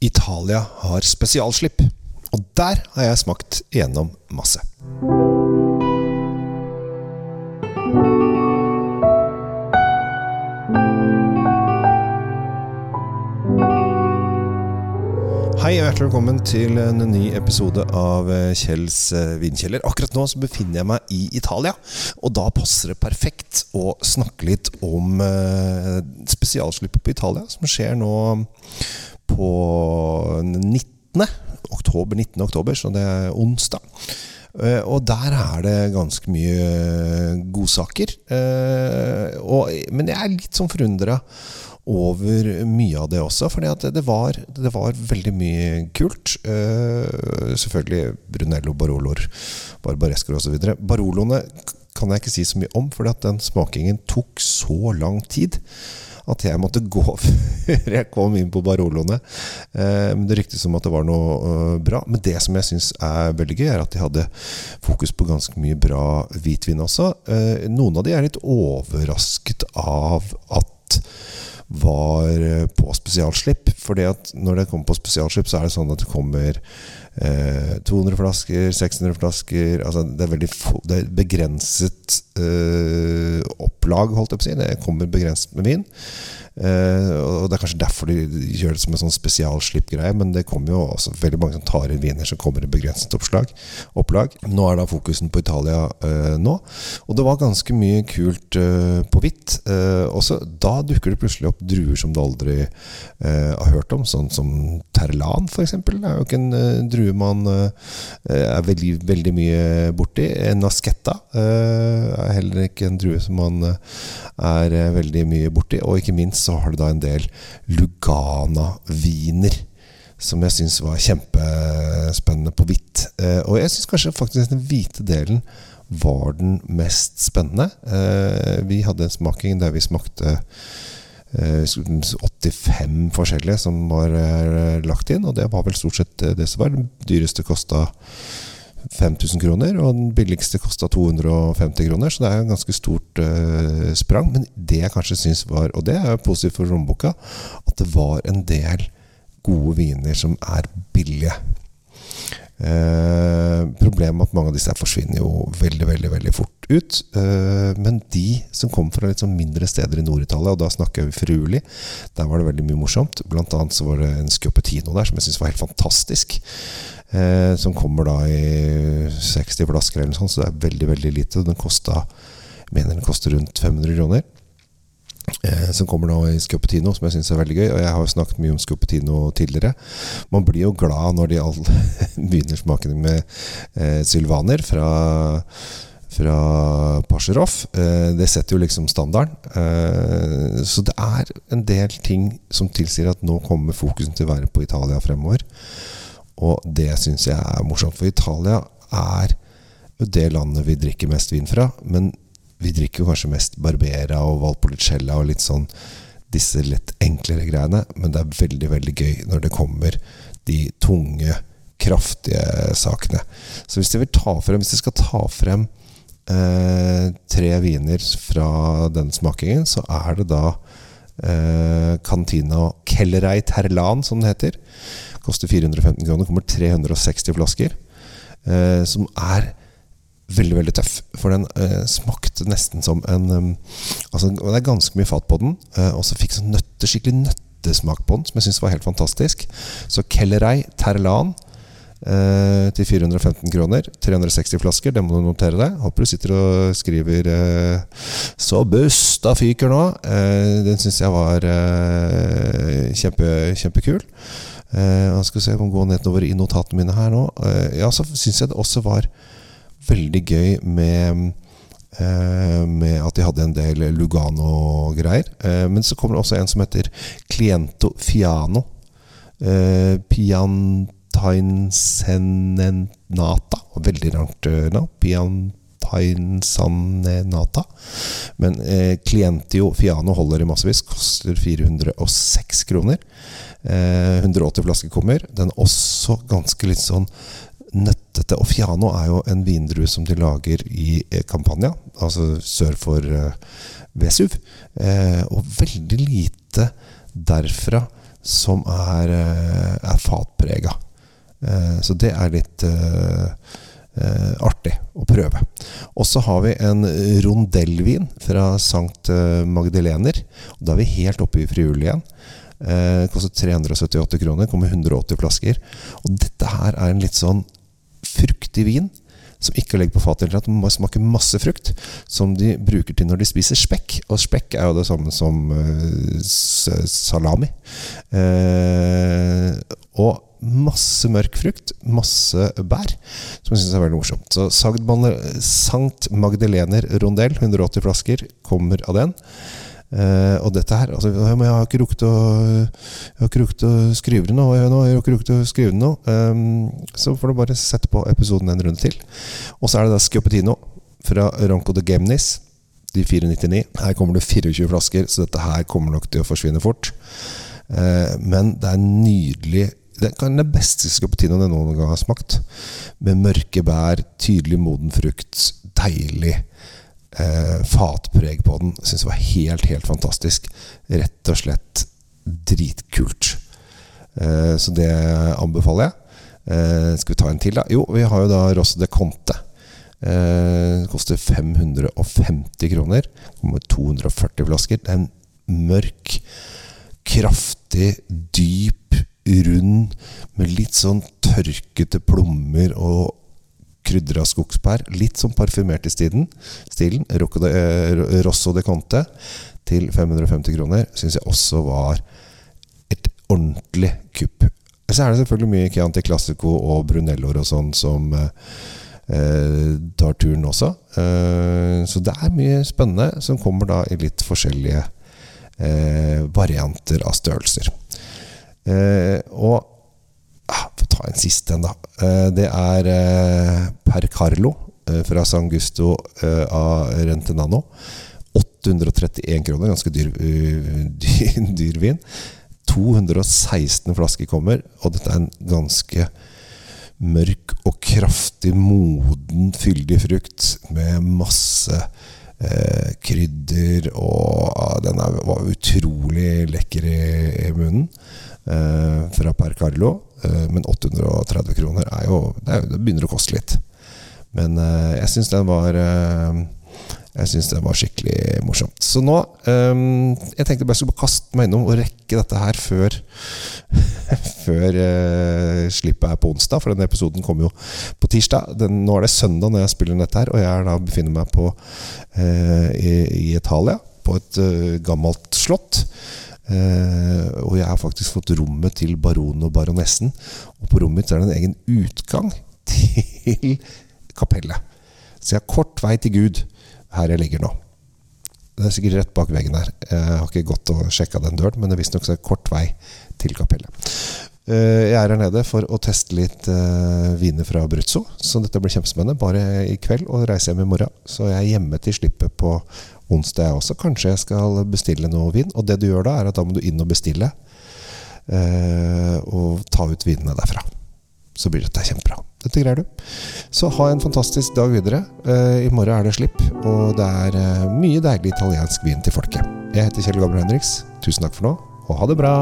Italia har spesialslipp. Og der har jeg smakt gjennom masse. Hei og hjertelig velkommen til en ny episode av eh, Kjells eh, vinkjeller. Akkurat nå så befinner jeg meg i Italia, og da passer det perfekt å snakke litt om eh, spesialslippet på Italia, som skjer nå på 19. oktober, 19. oktober, så det er onsdag. Eh, og der er det ganske mye godsaker. Eh, men jeg er litt sånn forundra over mye av det også. For det, var, det var veldig mye kult. Selvfølgelig Brunello, Baroloer, Barbarescoer osv. Baroloene kan jeg ikke si så mye om, for den smakingen tok så lang tid at jeg måtte gå før jeg kom inn på Baroloene. Men det ryktes om at det var noe uh, bra. Men det som jeg syns er veldig gøy, er at de hadde fokus på ganske mye bra hvitvin også. noen av de er litt overrasket av at var eh, på spesialslipp. Fordi at når det kommer på spesialslipp, så er det sånn at det kommer eh, 200 flasker, 600 flasker altså Det er veldig det er begrenset eh, opplag, holdt jeg på å si. Det kommer begrenset med vin. Uh, og Det er kanskje derfor de gjør det som en sånn spesialslippgreie, men det kommer jo også veldig mange som tar inn viner som kommer i begrenset oppslag, opplag. Nå er da fokusen på Italia uh, nå. Og det var ganske mye kult uh, på hvitt. også da dukker det plutselig opp druer som du aldri har hørt om, sånn som Terlan f.eks. Det er jo ikke en drue man er veldig, veldig mye borti. Nasketta er heller ikke en drue som man er veldig mye borti. Og ikke minst så har du da en del Lugana-viner. Som jeg syns var kjempespennende på hvitt. Eh, og jeg syns kanskje faktisk den hvite delen var den mest spennende. Eh, vi hadde en smaking der vi smakte 85 eh, forskjellige som var lagt inn, og det var vel stort sett det som var. Den dyreste kosta 5000 kroner, og den billigste kosta 250 kroner, så det er et ganske stort uh, sprang. Men det jeg kanskje syns var, og det er jo positivt for lommeboka, at det var en del gode viner som er billige. Uh, problemet med at mange av disse forsvinner jo veldig veldig, veldig fort ut. Eh, men de som kom fra litt sånn mindre steder i Nord-Italia, og da snakker vi Friuli, der var det veldig mye morsomt. Blant annet så var det en Scoppetino der som jeg syns var helt fantastisk. Eh, som kommer da i 60 flasker eller noe sånt, så det er veldig veldig lite. Den kosta mener den koster rundt 500 kroner. Eh, som kommer nå i Scoppetino, som jeg syns er veldig gøy. Og jeg har jo snakket mye om Scoppetino tidligere. Man blir jo glad når de alle begynner smakene med eh, sylvaner fra fra Pasjerov. Eh, det setter jo liksom standarden. Eh, så det er en del ting som tilsier at nå kommer fokusen til å være på Italia fremover. Og det syns jeg er morsomt, for Italia er jo det landet vi drikker mest vin fra. Men vi drikker jo kanskje mest Barbera og Valpolicella og litt sånn disse litt enklere greiene. Men det er veldig, veldig gøy når det kommer de tunge, kraftige sakene. Så hvis jeg vil ta frem Hvis jeg skal ta frem eh, tre viner fra den smakingen, så er det da eh, Cantina Kellerei Terlan, som den heter. Koster 415 kroner. Kommer 360 flasker. Eh, som er veldig, veldig tøff. For den eh, smakte nesten som en um, Altså, det er ganske mye fat på den. Eh, og så fikk sånn nøtte, skikkelig nøttesmak på den, som jeg syns var helt fantastisk. Så Kellerei Terlan eh, til 415 kroner. 360 flasker, det må du notere deg. Håper du sitter og skriver eh, 'Så busta fyker nå'. Eh, den syns jeg var kjempe, kjempekul. Eh, jeg skal se, jeg må gå nedover i notatene mine her nå. Eh, ja, så syns jeg det også var veldig gøy med eh, med at de hadde en del Lugano-greier. Eh, men så kommer det også en som heter Cliento Fiano. Eh, Piantainsennata. Veldig rart navn. Piantainsannenata. Men Clientio Fiano holder i massevis. Koster 406 kroner. 180 eh, flasker kommer. Den er også ganske litt sånn nøttete. Og Fiano er jo en vindrue som de lager i eh, Campania, altså sør for uh, Vesuv. Eh, og veldig lite derfra som er, er fatprega. Eh, så det er litt eh, eh, artig å prøve. Og så har vi en rondellvin fra Sankt Magdalener. Og da er vi helt oppe i friulet igjen. Eh, koster 378 kroner. Kommer 180 flasker. Og dette her er en litt sånn fruktig vin som ikke legger på fat i det hele smaker masse frukt. Som de bruker til når de spiser spekk. Og spekk er jo det samme som uh, salami. Uh, og masse mørk frukt, masse bær, som jeg syns er veldig morsomt. Så Sankt Magdalener Rondell, 180 flasker, kommer av den. Uh, og dette her altså, Jeg har ikke rukket å Jeg har ikke rukket å skrive det nå. Jeg, jeg har ikke rukket å skrive det nå um, Så får du bare sette på episoden en runde til. Og så er det da Schioppettino fra Ronco de Gemnis. De 499. Her kommer det 24 flasker, så dette her kommer nok til å forsvinne fort. Uh, men det er nydelig det kan det beste scoppetinoen jeg noen gang har smakt. Med mørke bær, tydelig moden frukt, deilig eh, fatpreg på den. Syns det var helt, helt fantastisk. Rett og slett dritkult. Eh, så det anbefaler jeg. Eh, skal vi ta en til, da? Jo, vi har jo da Rosse de Conte. Eh, koster 550 kroner. Kommer 240 flasker. Det er en mørk, kraftig, dyp, rund, med litt sånn tørkete plommer og krydra skogsbær. Litt sånn parfymert i stilen. stilen de, eh, Rosso de Conte til 550 kroner syns jeg også var et ordentlig kupp. Så er det selvfølgelig mye Chianti Classico og Brunelloer og sånn som eh, tar turen også. Eh, så det er mye spennende som kommer da i litt forskjellige eh, varianter av størrelser. Eh, og ta en siste en, da. Eh, det er eh, Per Carlo eh, fra San Gusto av Rentenano. 831 kroner, ganske dyr, dyr, dyr, vin. 216 flasker kommer, og dette er en ganske mørk og kraftig, moden, fyldig frukt med masse eh, krydder. Og ah, den er, var utrolig lekker i, i munnen eh, fra Per Carlo. Eh, men 830 kroner er jo Det, er, det begynner å koste litt. Men eh, jeg syns den var eh, jeg syns det var skikkelig morsomt. Så nå um, Jeg tenkte bare jeg skulle kaste meg innom og rekke dette her før Før uh, slippet er på onsdag, for denne episoden kommer jo på tirsdag. Den, nå er det søndag når jeg spiller dette her, og jeg da befinner meg på uh, i, i, Italia. På et uh, gammelt slott. Uh, og jeg har faktisk fått rommet til baronen og baronessen. Og på rommet mitt er det en egen utgang til kapellet. Så jeg har kort vei til Gud her jeg ligger nå. Det er sikkert rett bak veggen her. Jeg har ikke gått og sjekka den døren, men det er visstnok kort vei til kapellet. Uh, jeg er her nede for å teste litt uh, viner fra Bruzzo, så dette blir kjempespennende. Bare i kveld og reiser hjem i morgen. Så jeg er hjemme til slippet på onsdag jeg også. Kanskje jeg skal bestille noe vin. Og det du gjør da, er at da må du inn og bestille. Eh, og ta ut vinene derfra. Så blir dette kjempebra. Dette greier du. Så ha en fantastisk dag videre. Eh, I morgen er det slipp, og det er eh, mye deilig italiensk vin til folket. Jeg heter Kjell Gabriel Henriks. Tusen takk for nå, og ha det bra.